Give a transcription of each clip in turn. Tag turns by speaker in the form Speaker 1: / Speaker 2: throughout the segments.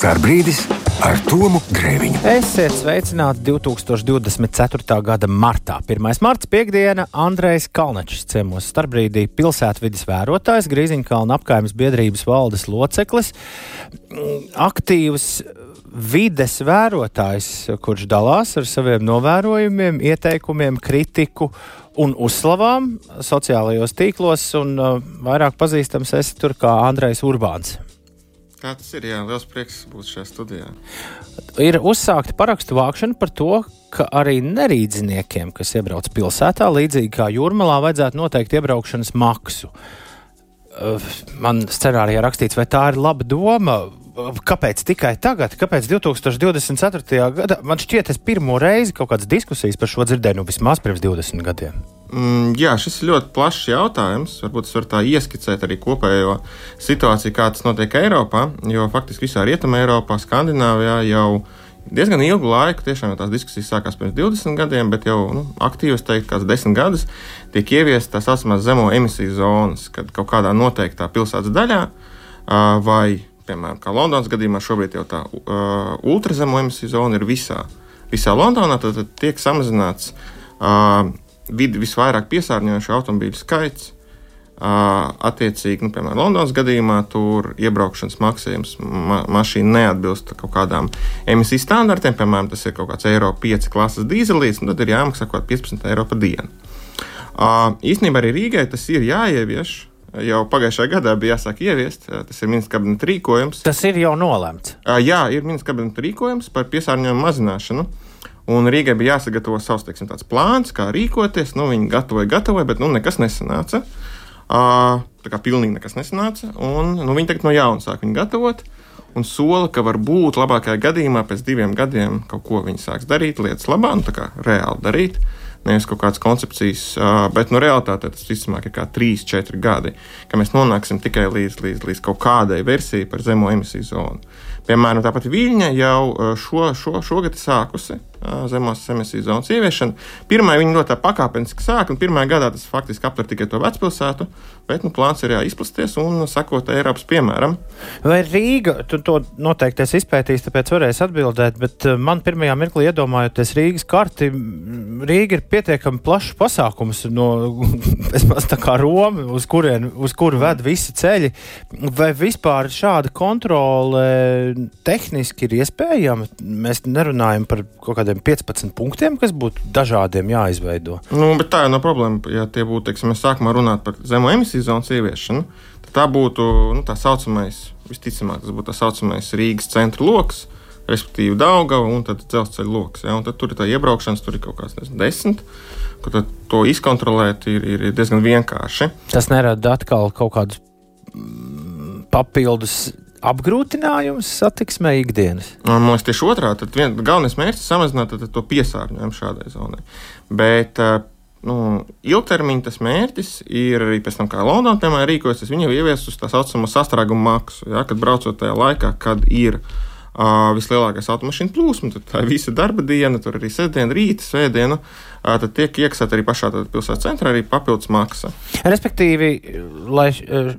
Speaker 1: Starbrīdis ar Tomu Grēviņu.
Speaker 2: Esiet sveicināti 2024. gada martā. 1. marts, piekdiena, Andrejs Kalnečs ciemos starpbrīdī pilsētvidas vērotājs, Grīziņkalna apkaimes biedrības valdes loceklis, aktīvs vides vērotājs, kurš dalās ar saviem novērojumiem, ieteikumiem, kritiku un uzslavām sociālajos tīklos, un uh, vairāk pazīstams esi tur kā Andrejs Urbāns.
Speaker 3: Tā tas ir. Jā, liels prieks būt šajā studijā.
Speaker 2: Ir uzsākta parakstu vākšana par to, ka arī nerīdziniekiem, kas iebrauc pilsētā, līdzīgi kā jūrmalā, vajadzētu noteikt iebraukšanas maksu. Uh, man scenārijā rakstīts, vai tā ir laba doma. Kāpēc tikai tagad, kāpēc 2024. gadā? Man šķiet, es pirmo reizi kaut kādas diskusijas par šo dzirdēju, nu vismaz pirms 20 gadiem.
Speaker 3: Mm, jā, šis ir ļoti plašs jautājums. Varbūt es varu tā ieskicēt arī kopējo situāciju, kā tas notiek Eiropā. Jo faktiski visā Rietumē, Eiropā, Skandināvijā jau diezgan ilgu laiku, tiešām tās diskusijas sākās pirms 20 gadiem, bet jau nu, aktīvi, es teiktu, kāds 10 gadus, tiek ieviestas tā saucamās zemo emisiju zonas, kad kaut kādā noteiktā pilsētas daļā vai, piemēram, kā Londonas gadījumā, šobrīd jau tā ultrazemo emisiju zona ir visā, visā Londonā, tad, tad tiek samazināts. Uh, vidi visvairāk piesārņojušu automobīļu skaits. Attiecīgi, nu, piemēram, Londonas gadījumā tur iebraukšanas maksājums ma mašīna neatbilst kaut kādām emisiju standartiem. Piemēram, tas ir kaut kāds eiro 5 klases dīzelīts, un tad ir jāmaksā kaut kāda 15 eiro par dienu. Īstenībā arī Rīgai tas ir jāievieš. Jau pagājušajā gadā bija jāsāk ieviest. Tas ir ministrs kabineta rīkojums.
Speaker 2: Tas ir jau nolemts.
Speaker 3: Jā, ir ministrs kabineta rīkojums par piesārņojumu mazināšanu. Un Rīgai bija jāsagatavo savs teiksim, plāns, kā rīkoties. Nu, viņi gatavoja, gatavoja, bet nu, nekas nesanāca. Uh, tā kā pilnīgi nekas nesanāca. Un, nu, viņi tagad no jauna sāk viņu gatavot. Un sola, ka varbūt labākajā gadījumā pēc diviem gadiem kaut ko viņi sāks darīt, lietas labā, nu, tā kā reāli darīt. Nevis kaut kādas koncepcijas, uh, bet nu, realitātē tas visticamāk ir kā 3, 4 gadi, ka mēs nonāksim tikai līdz, līdz, līdz kaut kādai versijai par zemo emisiju zonu. Piemēram, tāpat Viļņa jau šo, šo, šogad ir sākusi zemās emisiju zonas ieviešanu. Pirmā viņa ļoti pakāpeniski sāk, un pirmā gadā tas faktiski aptver tikai to vecpilsētu, bet nu, plāns ir jāizplasties un sekot Eiropas piemēram.
Speaker 2: Vai Rīga, tu to noteikti esi izpētījis, tāpēc varēsi atbildēt, bet man pirmajā mirklī iedomājoties Rīgas karti, Rīga ir pietiekami plašs pasākums no tā kā Roma, uz, kurien, uz kuru ved visi ceļi. Vai vispār šāda kontrole tehniski ir iespējama? Mēs nerunājam par kaut kādiem kādiem 15 punktiem, kas būtu dažādiem jāizveido.
Speaker 3: Nu, tā jau nav problēma. Ja tie būtu, teiksim, mēs sākumā runāt par zemo emisiju zonas ieviešanu, tad tā būtu nu, tā saucamais, visticamāk, tas būtu tā saucamais Rīgas centra lokus respektīvi Daugava un tad dzelzceļa lokus. Ja? Tad tur ir tā iebraukšanas, tur ir kaut kāds nezinu, desmit. To izkontrolēt ir, ir diezgan vienkārši.
Speaker 2: Tas nerada atkal kaut kādus mm, papildus apgrūtinājums satiksmē ikdienas?
Speaker 3: Man liekas, tieši otrādi. Tad vien, galvenais mērķis ir samazināt to piesārņojumu šādai zonai. Bet, eh, nu, ilgtermiņa tas mērķis ir arī pēc tam, kā Londonā piemēram rīkojas, viņi jau ieviesus tā saucamo sastrēgumu maksu, ja, kad braucot tajā laikā, kad ir Uh, vislielākais automašīnu plūsma, tad tā ir visa darba diena, tur arī sestdiena, rīta, svētdiena. Uh, tad tiek iekasēta arī pašā pilsētas centrā arī papildus maksa.
Speaker 2: Respektīvi, lai uh,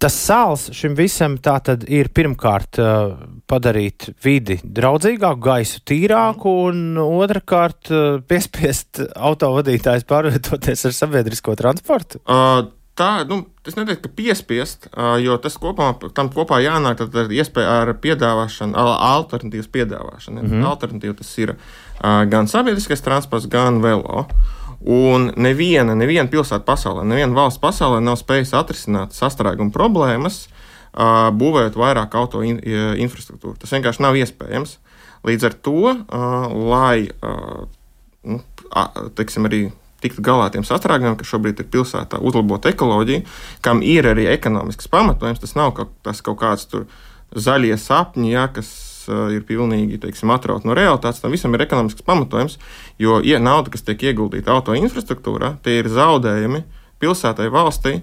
Speaker 2: tas sāls šim visam tā tad ir pirmkārt uh, padarīt vidi draudzīgāku, gaisu tīrāku, un otrkārt uh, piespiest autovadītājus pārvietoties ar sabiedrisko transportu?
Speaker 3: Uh, tā, nu, es neteiktu, ka piespiest, jo tas kopā, tam kopā jānāk ar iespēju ar piedāvāšanu, alternatīvas piedāvāšanu. Mm -hmm. Alternatīva tas ir gan sabiedriskais transports, gan velo. Un neviena, neviena pilsēta pasaulē, neviena valsts pasaulē nav spējusi atrisināt sastrēguma problēmas, būvējot vairāk auto in, infrastruktūru. Tas vienkārši nav iespējams. Līdz ar to, lai nu, teiksim, arī tikt galā ar tiem sastrēgumiem, kas šobrīd ir pilsētā, uzlabot ekoloģiju, kam ir arī ekonomisks pamatojums. Tas nav kaut, tas kaut kāds tur zaļie sapņi, ja, kas ir pilnīgi teiksim, atrauti no realitātes. Tam visam ir ekonomisks pamatojums, jo ja nauda, kas tiek ieguldīta auto infrastruktūrā, tie ir zaudējumi pilsētai, valstī,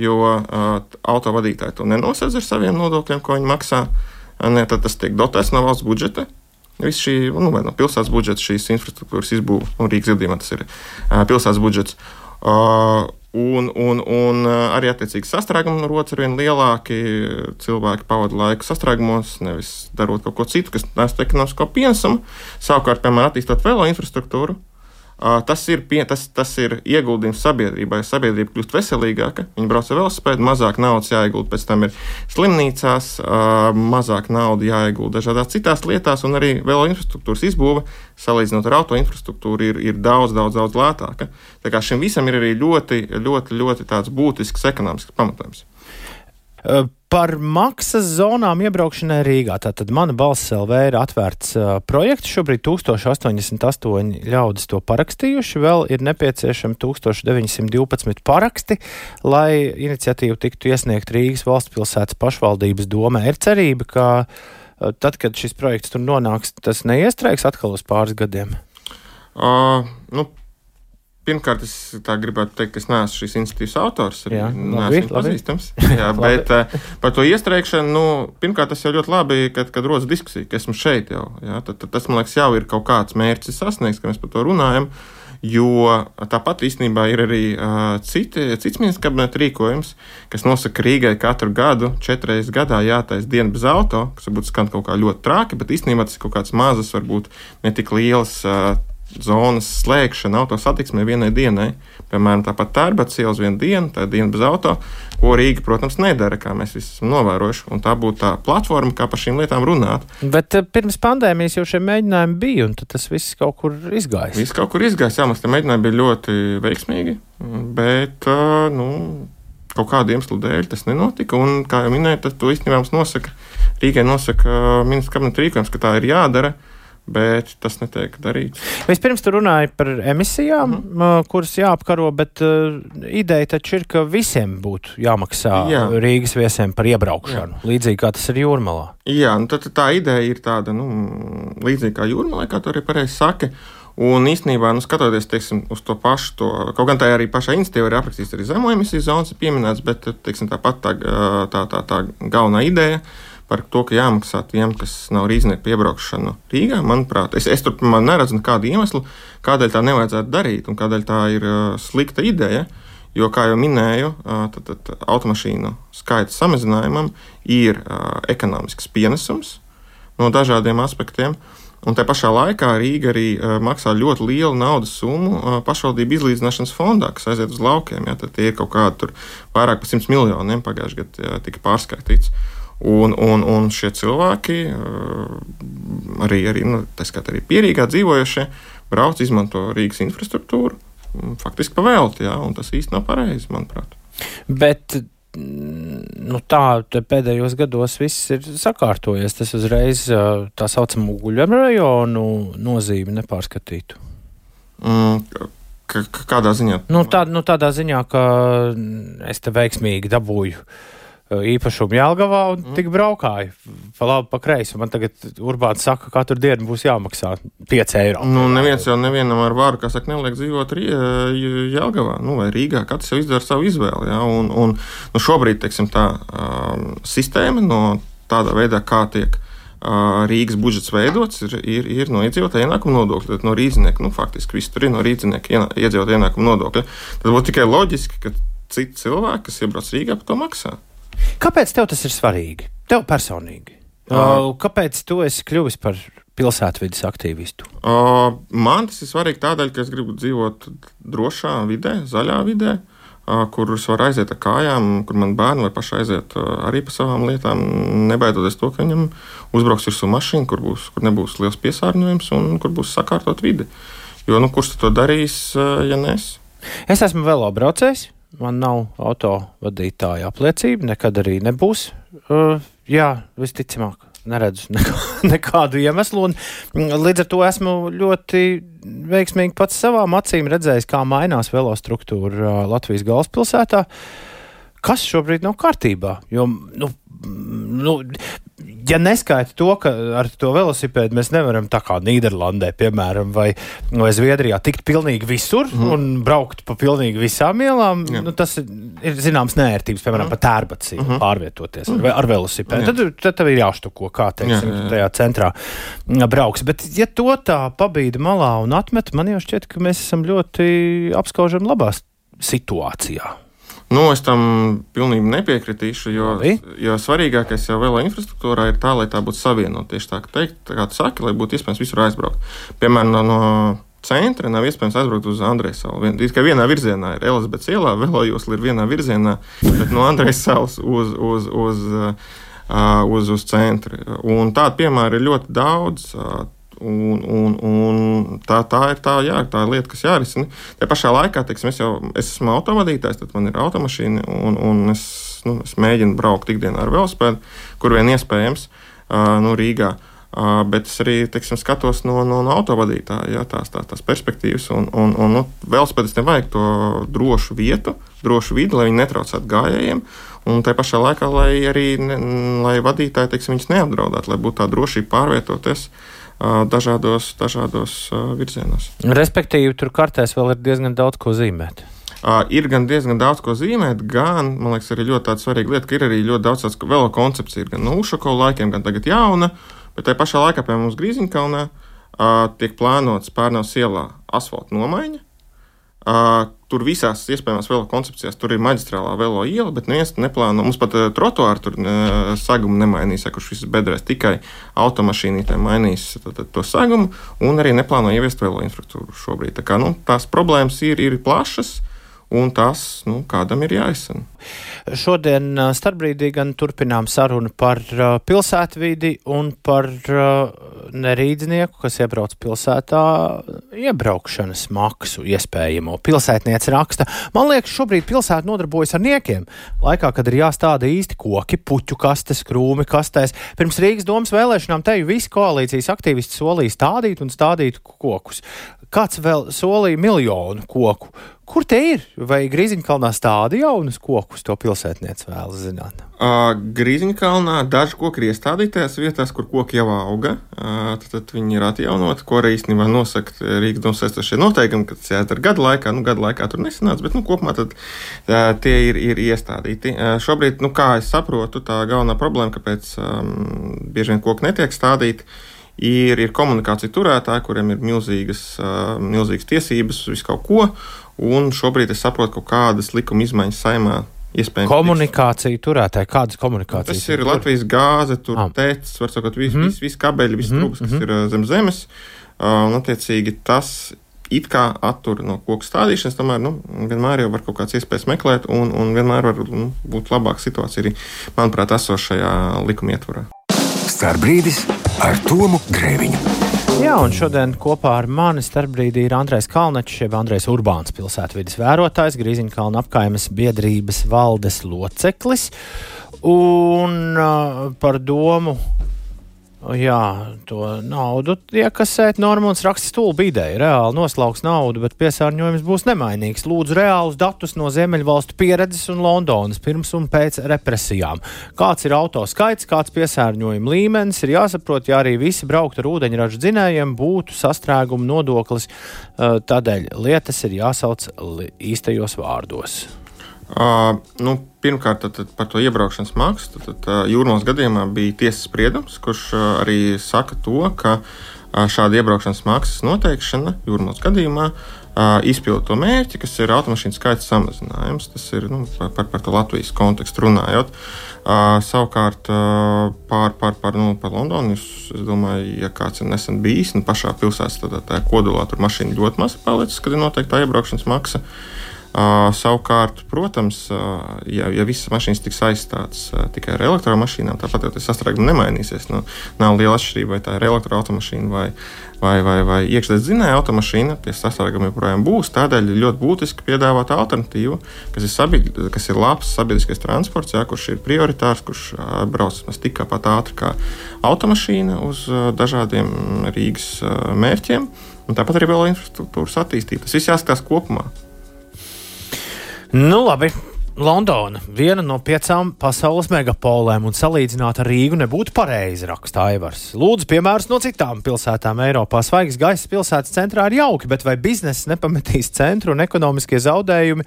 Speaker 3: jo uh, autovadītāji to nenosedz ar saviem nodokļiem, ko viņi maksā. Ne, tad tas tiek dotēts no valsts budžeta. Viss šī nu, no pilsētas budžets, šīs infrastruktūras izbūve, un Rīgas gadījumā tas ir uh, pilsētas budžets. Uh, Un, un, un arī attiecīgi sastrēguma roci ar vien lielāki. Cilvēki pavada laiku sastrēgumos, nevis darot kaut ko citu, kas nesu ekonomisko pienesumu. Savukārt, piemēram, attīstot velo infrastruktūru, Tas ir, pie, tas, tas ir ieguldījums sabiedrībai. Sabiedrība kļūst veselīgāka, viņi brauc ar velosipēdu, mazāk naudas jāiegulda, pēc tam ir slimnīcās, mazāk naudas jāiegulda dažādās citās lietās, un arī vēl infrastruktūras izbūve, salīdzinot ar auto infrastruktūru, ir, ir daudz, daudz, daudz lētāka. Tā kā šim visam ir arī ļoti, ļoti, ļoti būtisks ekonomisks pamatojums.
Speaker 2: Par maksas zonām iebraukšanai Rīgā. Tātad mana balss LV ir atvērts uh, projekts. Šobrīd 1088 ļaudis to parakstījuši. Vēl ir nepieciešami 1912 paraksti, lai iniciatīva tiktu iesniegt Rīgas valsts pilsētas pašvaldības domē. Ir cerība, ka uh, tad, kad šis projekts tur nonāks, tas neiestrēgs atkal uz pāris gadiem.
Speaker 3: Uh, nu, Pirmkārt, es gribētu teikt, ka es neesmu šīs iniciatīvas autors. Jā, labi, neesmu pazīstams. Jā, bet uh, par to iestrēgšanu, nu, pirmkārt, tas jau ļoti labi, kad, kad rodas diskusija, ka esmu šeit jau. Jā, tad, tad tas, man liekas, jau ir kaut kāds mērķis sasniegts, ka mēs par to runājam. Jo tāpat īstenībā ir arī uh, citi, cits ministrs kabineta rīkojums, kas nosaka Rīgai katru gadu, četras gadā jātaisa diena bez auto, kas varbūt skan kaut kā ļoti traki, bet īstenībā tas ir kaut kāds mazs, varbūt ne tik liels. Uh, zonas slēgšana autosatiksmē vienai dienai. Piemēram, tāpat Tērbats ielas viena diena, tā ir diena bez auto, ko Rīga, protams, nedara, kā mēs visi esam novērojuši. Un tā būtu tā platforma, kā par šīm lietām runāt.
Speaker 2: Bet uh, pirms pandēmijas jau šie mēģinājumi bija, un tas viss kaut kur izgājis.
Speaker 3: Viss kaut kur izgājis, jā, mums tie mēģinājumi bija ļoti veiksmīgi, bet, uh, nu, kaut kādu iemeslu dēļ tas nenotika. Un, kā jau minēju, to īstenībā mums nosaka, Rīgai nosaka uh, ministra kabineta rīkojums, ka tā ir jādara bet tas netiek darīts.
Speaker 2: Vispirms tu runāji par emisijām, mm -hmm. kuras jāapkaro, bet uh, ideja taču ir, ka visiem būtu jāmaksā Jā. Rīgas viesiem par iebraukšanu, Jā. līdzīgi kā tas ir jūrmalā.
Speaker 3: Jā, nu tad tā ideja ir tāda, nu, līdzīga kā jūrmalā, kā tu arī pareizi saki. Un īstenībā, nu, skatoties teiksim, uz to pašu, to, kaut gan tā arī pašā institīvā ir aprakstīts arī zemo emisiju zonas, ir pieminēts, bet teiksim, tāpat tā, tā, tā, tā galvenā ideja ir par to, ka jāmaksā tiem, kas nav rīznieku piebraukšanu Rīgā. Manuprāt, es, es tur man neredzu nekādu iemeslu, kādēļ tā nevajadzētu darīt un kādēļ tā ir uh, slikta ideja. Jo, kā jau minēju, uh, tad, tad automašīnu skaita samazinājumam ir uh, ekonomisks pienesums no dažādiem aspektiem. Un tā pašā laikā Rīga arī uh, maksā ļoti lielu naudas summu uh, pašvaldību izlīdzināšanas fondā, kas aiziet uz laukiem. Ja, tie ir kaut kādi vairāk par 100 miljoniem pagājušajā gadā tika pārskaitīts. Uh, Un, un, un šie cilvēki, eh, arī, arī, nu, arī pierīgā dzīvojušie, brauc, izmanto Rīgas infrastruktūru mm, faktiski pavēlti, ja, un tas īsti nav pareizi, manuprāt.
Speaker 2: Bet mm, nu, tā pēdējos gados viss ir sakārtojies. Tas uzreiz eh, tā saucamo uguļu rajonu nozīmi nepārskatītu.
Speaker 3: Mm, kādā ziņā?
Speaker 2: Nu, tā, nu, tādā ziņā, ka es te veiksmīgi dabūju uh, īpašumu Jālgavā un mm. tik braukāju pa labi, pa kreisi. Man tagad Urbāns saka, ka katru dienu būs jāmaksā 5 eiro.
Speaker 3: Nu, neviens jau nevienam ar vāru, kā saka, neliek dzīvot Jālgavā nu, vai Rīgā. Katrs jau izdara savu izvēli. Ja? Un, un nu, šobrīd, teiksim, tā um, sistēma no tādā veidā, kā tiek. Rīgas budžets veidots ir, ir, ir no iedzīvotāja ienākuma nodokļa, no rīznieka. Nu, faktiski viss tur ir no rīznieka iedzīvotāja ienākuma nodokļa. Tad būtu tikai loģiski, ka citi cilvēki, kas iebrauc Rīgā, par to maksā.
Speaker 2: Kāpēc tev tas ir svarīgi? Tev personīgi. Uh, kāpēc tu esi kļuvis par pilsētvidas aktīvistu?
Speaker 3: Uh, man tas ir svarīgi tādēļ, ka es gribu dzīvot drošā vidē, zaļā vidē. Uh, kur es varu aiziet ar kājām, kur man bērni var paši aiziet uh, arī pa savām lietām, nebaidoties to, ka viņam uzbrauks virsū mašīna, kur, būs, kur nebūs liels piesārņojums un kur būs sakārtot vidi. Jo nu, kurš to darīs, uh, ja nes?
Speaker 2: Es esmu velobraucējs. Man nav auto vadītāja apliecība, nekad arī nebūs. Uh, jā, visticamāk, neredzu nekā, nekādu iemeslu. Un, mm, līdz ar to esmu ļoti veiksmīgi pats savām acīm redzējis, kā mainās velostruktūra uh, Latvijas galvaspilsētā. Kas šobrīd nav kārtībā? Jo, nu, nu, ja neskaita to, ka ar to velosipēdu mēs nevaram tā kā Nīderlandē, piemēram, vai, vai Zviedrijā tikt pilnīgi visur mm. un braukt pa pilnīgi visām ielām, Jā. nu, tas ir zināms nērtības, piemēram, mm. pa tērbacī mm -hmm. pārvietoties mm. ar, ar velosipēdu. Tad, tad tev ir jāštuko, kā teiksim, Jā, jā. tajā centrā brauks. Bet, ja to tā pabīda malā un atmet, man jau šķiet, ka mēs esam ļoti apskaužam labās situācijā?
Speaker 3: Nu, es tam pilnīgi nepiekritīšu, jo, jo svarīgākais jau vēl infrastruktūrā ir tā, lai tā būtu savienota. Tieši tā, teikt, tā kā tu saki, lai būtu iespējams visur aizbraukt. Piemēram, no, no centra nav iespējams aizbraukt uz Andrejas salu. Tikai vienā virzienā ir Elizabetes ielā, velojosla ir vienā virzienā, bet no Andrejas salas uz, uz, uz, uh, uz, uz centru. Un tādu piemēru ir ļoti daudz. Uh, Un, un, un tā, tā ir tā, jā, tā lieta, kas jārisina. Tajā pašā laikā, teiksim, es jau es esmu autovadītājs, tad man ir automašīna, un, un es, nu, es mēģinu braukt ikdienā ar velospēdu, kur vien iespējams, uh, nu, Rīgā. Uh, bet es arī teiksim, skatos no, no, no autovadītāja jā, tās, tās, tās perspektīvas. Un, un, un nu, velospēdistiem vajag to drošu vietu, drošu vidi, lai viņi netraucētu gājējiem. Un tā pašā laikā, lai arī ne, lai vadītāji teiksim, viņus neapdraudētu, lai būtu tā drošība pārvietoties dažādos, dažādos virzienos.
Speaker 2: Respektīvi, tur kartēs vēl ir diezgan daudz ko zīmēt.
Speaker 3: Uh, ir gan diezgan daudz ko zīmēt, gan, man liekas, arī ļoti svarīga lieta, ka ir arī ļoti daudz tādas vēl koncepciju, gan no Ušako laikiem, gan tagad jauna, bet tajā pašā laikā, piemēram, mums Grīziņkalnā uh, tiek plānots pārnavas ielā asfalta nomaiņa. Uh, tur visās iespējamās velo koncepcijās, tur ir maģistrālā velo iela, bet neviens neplāno. Mums pat uh, trotuāru tur uh, sagumu nemainīs, kurš viss bedrēs tikai automašīnītē mainīs tad, tad, to sagumu un arī neplāno ieviest velo infrastruktūru šobrīd. Tā kā, nu, tās problēmas ir, ir plašas un tas nu, kādam ir jāizsaka.
Speaker 2: Šodien starpbrīdī gan turpinām sarunu par pilsētvidi un par nerīdznieku, kas iebrauc pilsētā, iebraukšanas maksu iespējamo. Pilsētniece raksta, man liekas, šobrīd pilsēta nodarbojas ar niekiem. Laikā, kad ir jāstāda īsti koki, puķu kastes, krūmi kastēs. Pirms Rīgas domas vēlēšanām teju visi koalīcijas aktīvisti solīja stādīt un stādīt kokus. Kāds vēl solīja miljonu koku. Kur te ir? Vai Grīziņkalnā stāda jaunus kokus? To pilsētniece vēlas zināt.
Speaker 3: Uh, Grīziņkalnā daži koki ir iestādīti tajās vietās, kur koki jau auga. Uh, tad, tad viņi ir atjaunoti, ko arī īstenībā nosaka Rīgas domas saistošie noteikumi, ka tas jādara gadu laikā. Nu, gadu laikā tur nesanāca, bet nu, kopumā tad, uh, tie ir, ir iestādīti. Uh, šobrīd, nu, kā es saprotu, tā galvenā problēma, kāpēc um, bieži vien koki netiek stādīti ir, ir komunikācija turētāji, kuriem ir milzīgas, milzīgas tiesības uz visu kaut ko. Un šobrīd es saprotu, ka kādas likuma izmaiņas saimā iespējams.
Speaker 2: Komunikācija turētāji, kādas komunikācijas?
Speaker 3: Tas ir tur? Latvijas gāze, tur ah. tēcis, var sakot, viss mm. vis, vis kabeļi, viss mm. trūks, kas mm. ir uh, zem zemes. Un, attiecīgi, tas it kā attur no koku stādīšanas, tomēr nu, vienmēr jau var kaut kādas iespējas meklēt, un, un vienmēr var nu, būt labāka situācija arī, manuprāt, esošajā likuma ietvarā.
Speaker 1: Starbrīdis ar Tomu Grēviņu.
Speaker 2: Jā, un šodien kopā ar mani starpbrīdī ir Andrejs Kalnečs, jeb Andrejs Urbāns pilsētvidas vērotājs, Grīziņkalna apkaimes biedrības valdes loceklis. Un uh, par domu Jā, to naudu iekasēt. Normāls raksts stulbi ideja. Reāli noslauks naudu, bet piesārņojums būs nemainīgs. Lūdzu, reālus datus no Ziemeļvalstu pieredzes un Londonas pirms un pēc represijām. Kāds ir auto skaits, kāds piesārņojuma līmenis, ir jāsaprot, ja arī visi braukt ar ūdeņraža dzinējiem, būtu sastrēguma nodoklis. Tādēļ lietas ir jāsauc īstajos vārdos.
Speaker 3: Uh, nu, pirmkārt, tad, tad par to iebraukšanas maksu. Tad, tad, jūrmālas gadījumā bija tiesas spriedums, kurš uh, arī saka to, ka uh, šāda iebraukšanas maksas noteikšana jūrmālas gadījumā izpilda to mērķi, kas ir automašīnu skaita samazinājums. Tas ir nu, par, par to Latvijas kontekstu runājot. Uh, savukārt uh, pār, pār, pār, nu, par Londonu, es, es domāju, ja kāds ir nesen bijis nu, pašā pilsētā, tā, tā kodolā tur mašīna ļoti maz palicis, kad ir noteikta iebraukšanas maksa. Uh, Uh, savukārt, protams, uh, ja, ja visas mašīnas tiks aizstātas uh, tikai ar elektromašīnām, tāpat jau tas sastrēgums nemainīsies. Nu, nav liela atšķirība, vai tā ir elektroautomašīna vai, vai, vai, vai iekšzemes dzinēja automašīna. Tie sastrēgumi joprojām būs. Tādēļ ir ļoti būtiski piedāvāt alternatīvu, kas ir, sabi, kas ir labs sabiedriskais transports, jā, kurš ir prioritārs, kurš brauc tikpat ātri kā automašīna uz dažādiem Rīgas mērķiem. Un tāpat arī vēl infrastruktūras attīstība. Tas viss jāskatās kopumā.
Speaker 2: Nu, labi. Londona, viena no piecām pasaules megapolēm, un salīdzināt ar Rīgu nebūtu pareizi, raksta Aivars. Lūdzu, piemērus no citām pilsētām Eiropā. Svaigs gaiss pilsētas centrā ir jauki, bet vai biznesa nepametīs centru un ekonomiskie zaudējumi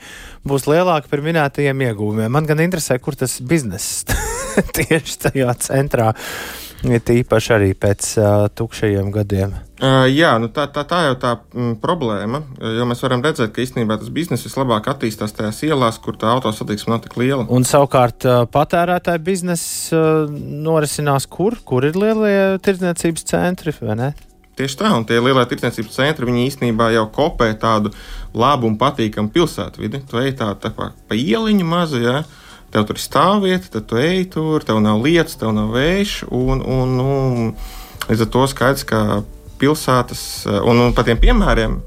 Speaker 2: būs lielāki par minētajiem ieguvumiem? Man gan interesē, kur tas bizness tieši tajā centrā Ir tīpaši arī pēc uh, tukšajiem gadiem.
Speaker 3: Uh, jā, nu tā, tā, tā jau tā mm, problēma, jo mēs varam redzēt, ka īstenībā tas bizness vislabāk attīstās tajās ielās, kur tā autosatiksme nav tik liela.
Speaker 2: Un savukārt uh, patērētāja bizness uh, norisinās kur? Kur ir lielie tirdzniecības centri, vai ne?
Speaker 3: Tieši tā, un tie lielie tirdzniecības centri, īstenībā jau kopē tādu labu un patīkamu pilsētvidi. Tu ej tā, tā kā pa ieliņu mazu, ja, tev tur ir stāvvieta, tad tu ej tur, tev nav lietas, tev nav vējš, un, un, un līdz ar to skaidrs, ka pilsētas, un, un par tiem piemēriem,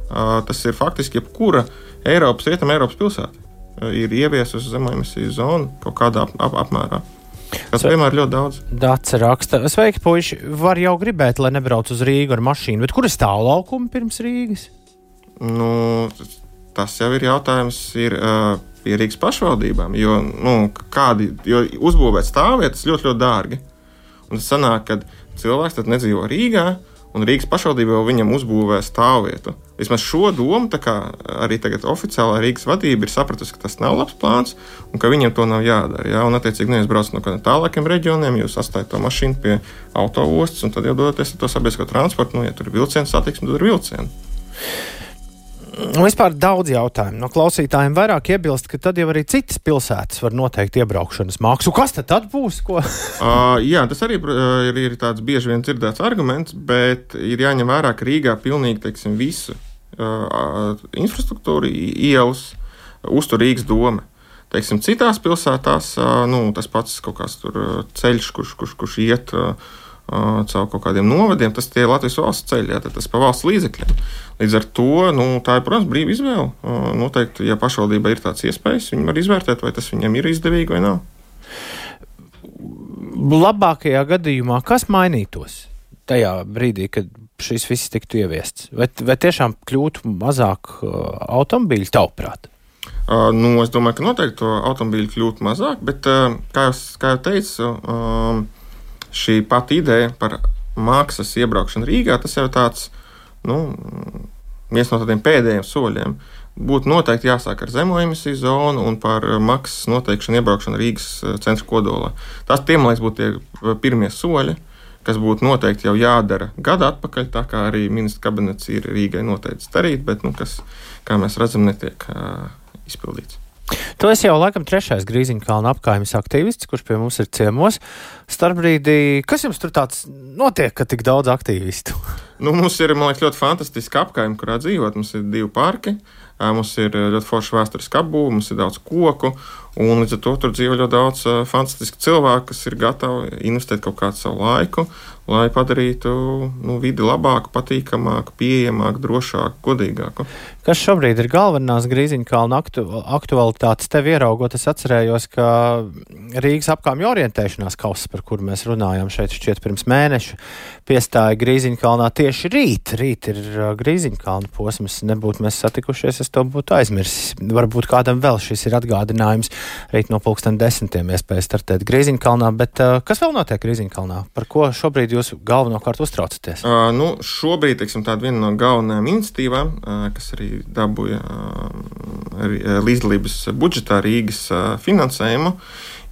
Speaker 3: tas ir faktiski jebkura Eiropas, Rietumē Eiropas pilsēta ir ieviesusi zememisiju zonu kaut kādā ap, ap, apmērā. Tas vienmēr ir ļoti daudz.
Speaker 2: Dācis raksta, sveiki, puiši. Var jau gribēt, lai nebrauc uz Rīgu ar mašīnu, bet kur ir stāvlaukumi pirms Rīgas?
Speaker 3: Nu, tas jau ir jautājums ir, uh, pie Rīgas pašvaldībām. Jo, nu, kādi, jo uzbūvēt stāvvietas ļoti, ļoti dārgi. Un tas sanāk, ka cilvēks nedzīvo Rīgā, un Rīgas pašvaldība jau viņam uzbūvē stāvvietu. Vismaz šo domu arī tagad oficiālā Rīgas vadība ir sapratusi, ka tas nav labs plāns un ka viņiem to nav jādara. Ja? Un, attiecīgi, nevis braucat no kādiem tālākiem reģioniem, jūs atstājat to mašīnu pie autoostas un tad jau dodaties ar to sabiedrisko transportu. Nu, ja tur ir vilciens satiksme, tad ir vilciens.
Speaker 2: Vispār daudz jautājumu no klausītājiem vairāk iebilst, ka tad jau arī citas pilsētas var noteikt iebraukšanas maksu. Kas tad, tad būs? uh,
Speaker 3: jā, tas arī ir, ir tāds bieži vien dzirdēts arguments, bet ir jāņem vērā, ka Rīgā pilnīgi teiksim, visu uh, infrastruktūru, ielas uztur Rīgas doma. Teiksim, citās pilsētās uh, nu, tas pats kaut kāds ceļš, kurš, kurš, kurš iet. Uh, caur kaut kādiem novadiem, tas ir Latvijas valsts ceļš, tas ir pa valsts līdzekļiem. Līdz ar to nu, tā ir, protams, brīva izvēle. Noteikti, ja pašvaldība ir tāds iespējas, viņi var izvērtēt, vai tas viņiem ir izdevīgi vai nav.
Speaker 2: Labākajā gadījumā, kas mainītos tajā brīdī, kad šis viss tiktu ieviests? Vai, vai tiešām kļūtu mazāk automobīļu tavuprāt?
Speaker 3: Uh, nu, es domāju, ka noteikti to automobīļu kļūtu mazāk, bet, uh, kā, jau, kā jau teicu, uh, šī pati ideja par mākslas iebraukšanu Rīgā, tas jau tāds nu, viens no tādiem pēdējiem soļiem. Būtu noteikti jāsāk ar zemo emisiju zonu un par maksas noteikšanu iebraukšanu Rīgas eh, centra kodolā. Tas, tiem, liekas, būtu tie eh, pirmie soļi, kas būtu noteikti jau jādara gadu atpakaļ, tā kā arī ministra kabinets ir Rīgai noteicis darīt, bet, nu, kas, kā mēs redzam, netiek uh, izpildīts.
Speaker 2: Tu esi jau laikam trešais Grīziņkalna apkaimes aktīvists, kurš pie mums ir ciemos. Starpbrīdī, kas jums tur tāds notiek, ka tik daudz aktīvistu?
Speaker 3: Nu, mums ir, man liekas, ļoti fantastiska apkaime, kurā dzīvot. Mums ir divi parki, mums ir ļoti forša vēsturiska apbūve, mums ir daudz koku. Un līdz ar to tur dzīvo ļoti daudz fantastisku cilvēku, kas ir gatavi investēt kaut kādu savu laiku, lai padarītu nu, vidi labāku, patīkamāku, pieejamāku, drošāku, godīgāku.
Speaker 2: Kas šobrīd ir galvenās grīziņkalna aktu, aktualitātes? Tev ieraugot, es atcerējos, ka Rīgas apkāmju orientēšanās kausa, par kuru mēs runājām šeit šķiet pirms mēneša, piestāja grīziņkalnā tieši rīt. Rīt ir uh, grīziņkalna posms. Nebūtu mēs satikušies, es to būtu aizmirsis. Varbūt kādam vēl šis ir atgādinājums. Rīt no pulksten desmitiem iespēja startēt grīziņkalnā, bet uh, kas vēl notiek grīziņkalnā? Par ko šobrīd šobrīd jūs galvenokārt uztraucaties?
Speaker 3: Uh, nu, šobrīd teiksim, viena no galvenajām iniciatīvām, uh, kas arī dabūja uh, līdzdalības budžetā Rīgas uh, finansējumu,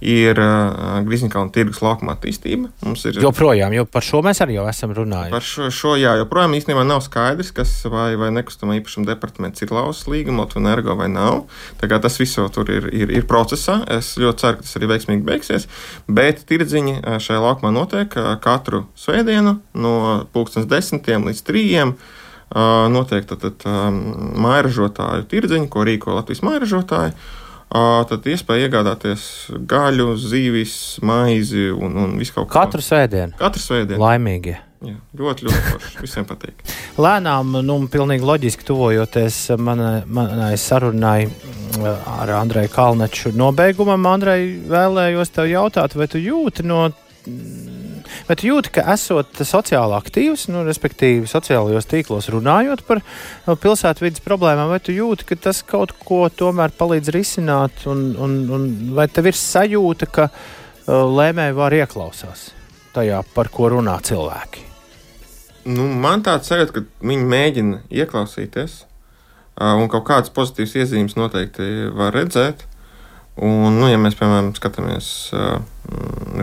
Speaker 3: ir uh, Grīziņkalna tirgus laukuma attīstība.
Speaker 2: Ir, joprojām, jo par šo mēs arī jau esam runājuši.
Speaker 3: Par šo, šo jā, joprojām īstenībā nav skaidrs, kas vai, vai nekustamā īpašuma departaments ir lauzis līgumu, un ergo vai nav. Tas viss jau tur ir, ir, ir procesā. Es ļoti ceru, ka tas arī veiksmīgi beigsies. Bet tirdziņi šajā laukumā notiek katru svētdienu no 10 līdz 3. Notiek tad, tad mairažotāju tirdziņi, ko rīko Latvijas mairažotāji tad iespēja iegādāties gaļu, zīvis, maizi un, un visu kaut
Speaker 2: ko. Katru svētdienu.
Speaker 3: Katru svētdienu.
Speaker 2: Laimīgi.
Speaker 3: Jā, ļoti, ļoti forši. Visiem patīk.
Speaker 2: Lēnām, nu, pilnīgi loģiski tuvojoties manai, manai sarunai ar Andreju Kalneču nobeigumam, Andrej, vēlējos tev jautāt, vai tu jūti no Bet jūti, ka esot sociāli aktīvs, nu, respektīvi, sociālajos tīklos runājot par no, pilsētvidas problēmām, vai tu jūti, ka tas kaut ko tomēr palīdz risināt, un, un, un vai tev ir sajūta, ka uh, lēmēji var ieklausās tajā, par ko runā cilvēki?
Speaker 3: Nu, man tāds sajūta, ka viņi mēģina ieklausīties, uh, un kaut kādas pozitīvas iezīmes noteikti var redzēt. Un, nu, ja mēs, piemēram, skatāmies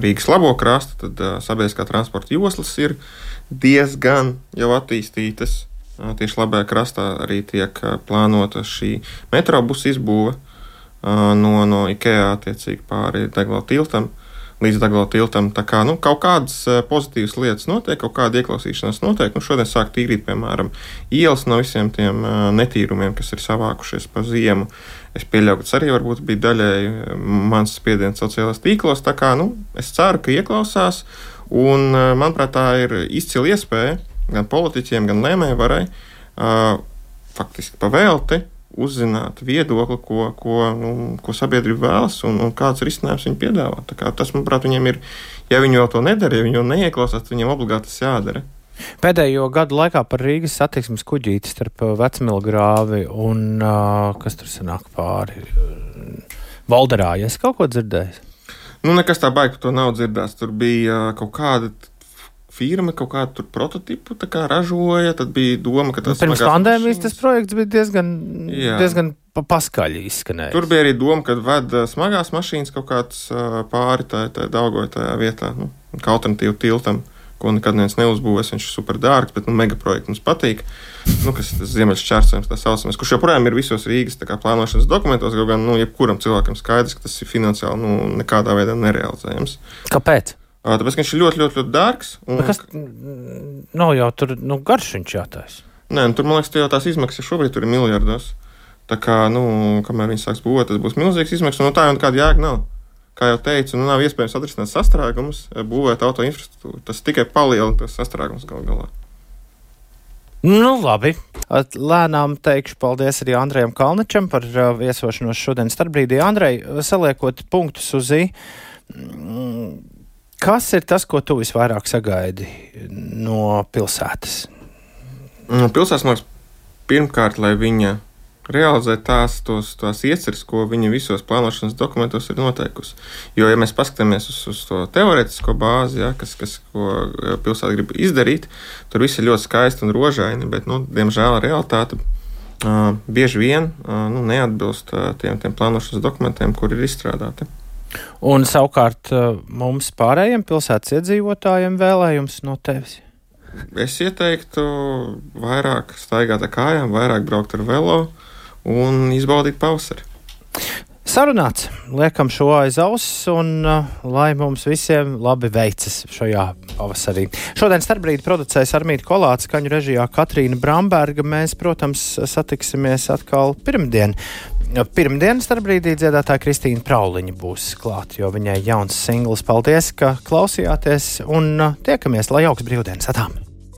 Speaker 3: Rīgas labo krastu, tad sabiedriskā transporta joslas ir diezgan jau attīstītas. Tieši labajā krastā arī tiek plānota šī metrobusu izbūve no, no IKEA attiecīgi pāri Degla tiltam līdz Dagla tiltam. Tā kā nu, kaut kādas pozitīvas lietas notiek, kaut kāda ieklausīšanās notiek. Nu, šodien sāk tīrīt, piemēram, ielas no visiem tiem netīrumiem, kas ir savākušies pa ziemu. Es pieļauju, ka tas arī bija daļēji mans spiediens sociālajos tīklos. Tā kā nu, es ceru, ka ieklausās. Un, manuprāt, tā ir izcila iespēja gan politiķiem, gan lēmēju varai faktiski pavēlti uzzināt viedokli, ko, ko, nu, ko sabiedrība vēlas un, un kāds risinājums viņi piedāvā. Tas, manuprāt, viņiem ir, ja viņi jau to nedara, ja viņi jau neieklausās, tad viņiem obligāti tas jādara.
Speaker 2: Pēdējo gadu laikā par Rīgas satiksmes kuģīti starp Vecmilgrāvi un uh, kas tur sanāk pāri Valderā. Es kaut ko dzirdēju.
Speaker 3: Nu, nekas tā baigi par to nav dzirdēts. Tur bija uh, kaut kāda firma kaut kādu prototipu kā ražoja. Tad bija doma, ka tas
Speaker 2: nu, pirms pandēmijas tas projekts bija diezgan, Jā. diezgan paskaļi izskanējis.
Speaker 3: Tur bija arī doma, ka ved smagās mašīnas kaut kāds pāri tai, tai daugotajā vietā, nu, kā alternatīvu tiltam. Ko nekad neviens neuzbūvēs, viņš ir super dārgs, bet nu, megaprojekts mums patīk. Nu, kas ir ziemeļš čērsojums, tā saucamais, kurš joprojām ir visos Rīgas kā, plānošanas dokumentos, kaut gan nu, jebkuram cilvēkam skaidrs, ka tas ir finansiāli nu, nekādā veidā nerealizējams.
Speaker 2: Kāpēc?
Speaker 3: Tāpēc viņš ir ļoti, ļoti, ļoti dārgs.
Speaker 2: Un... Kas nav jau tur nu, garš viņš jātais?
Speaker 3: Nē, nu, tur man liekas, jau tās izmaksas šobrīd ir miljardos. Tā kā, nu, kamēr viņi sāks būvēt, tas būs milzīgs izmaksas, nu, tā jau nekāda jēga nav. Kā jau teicu, nu, nav iespējams atrisināt sastrēgumus, būvēt auto infrastruktūru. Tas tikai palielina tos sastrēgumus gal galā.
Speaker 2: Nu, labi. Lēnām teikšu paldies arī Andrejam Kalničam par viesošanos šodien starpbrīdī. Andrej, saliekot punktus uz ī. Kas ir tas, ko tu visvairāk sagaidi no pilsētas?
Speaker 3: No pilsētas, liekas, pirmkārt, lai viņa realizē tās, tos, tās ieceres, ko viņa visos plānošanas dokumentos ir noteikusi. Jo, ja mēs paskatāmies uz, uz to teorētisko bāzi, ja, kas, kas, ko pilsēta grib izdarīt, tur viss ir ļoti skaisti un rožaini, bet, nu, diemžēl, realitāte uh, bieži vien uh, nu, neatbilst uh, tiem, tiem plānošanas dokumentiem, kur ir izstrādāti.
Speaker 2: Un savukārt eh, mums pārējiem pilsētas iedzīvotājiem vēlējums no tevis?
Speaker 3: Es ieteiktu vairāk staigāt ar kājām, vairāk braukt ar velo un izbaudīt pavasari.
Speaker 2: Sarunāts, liekam šo aiz auss, un uh, lai mums visiem labi veicas šajā pavasarī. Šodien starpbrīd producēs Armīti Kolāts, skaņu režijā Katrīna Bramberga. Mēs, protams, satiksimies atkal pirmdien. Pirmdien starpbrīdī dziedātāja Kristīna Prauliņa būs klāt, jo viņai jauns singls. Paldies, ka klausījāties un uh, tiekamies, lai jauks brīvdienas atām!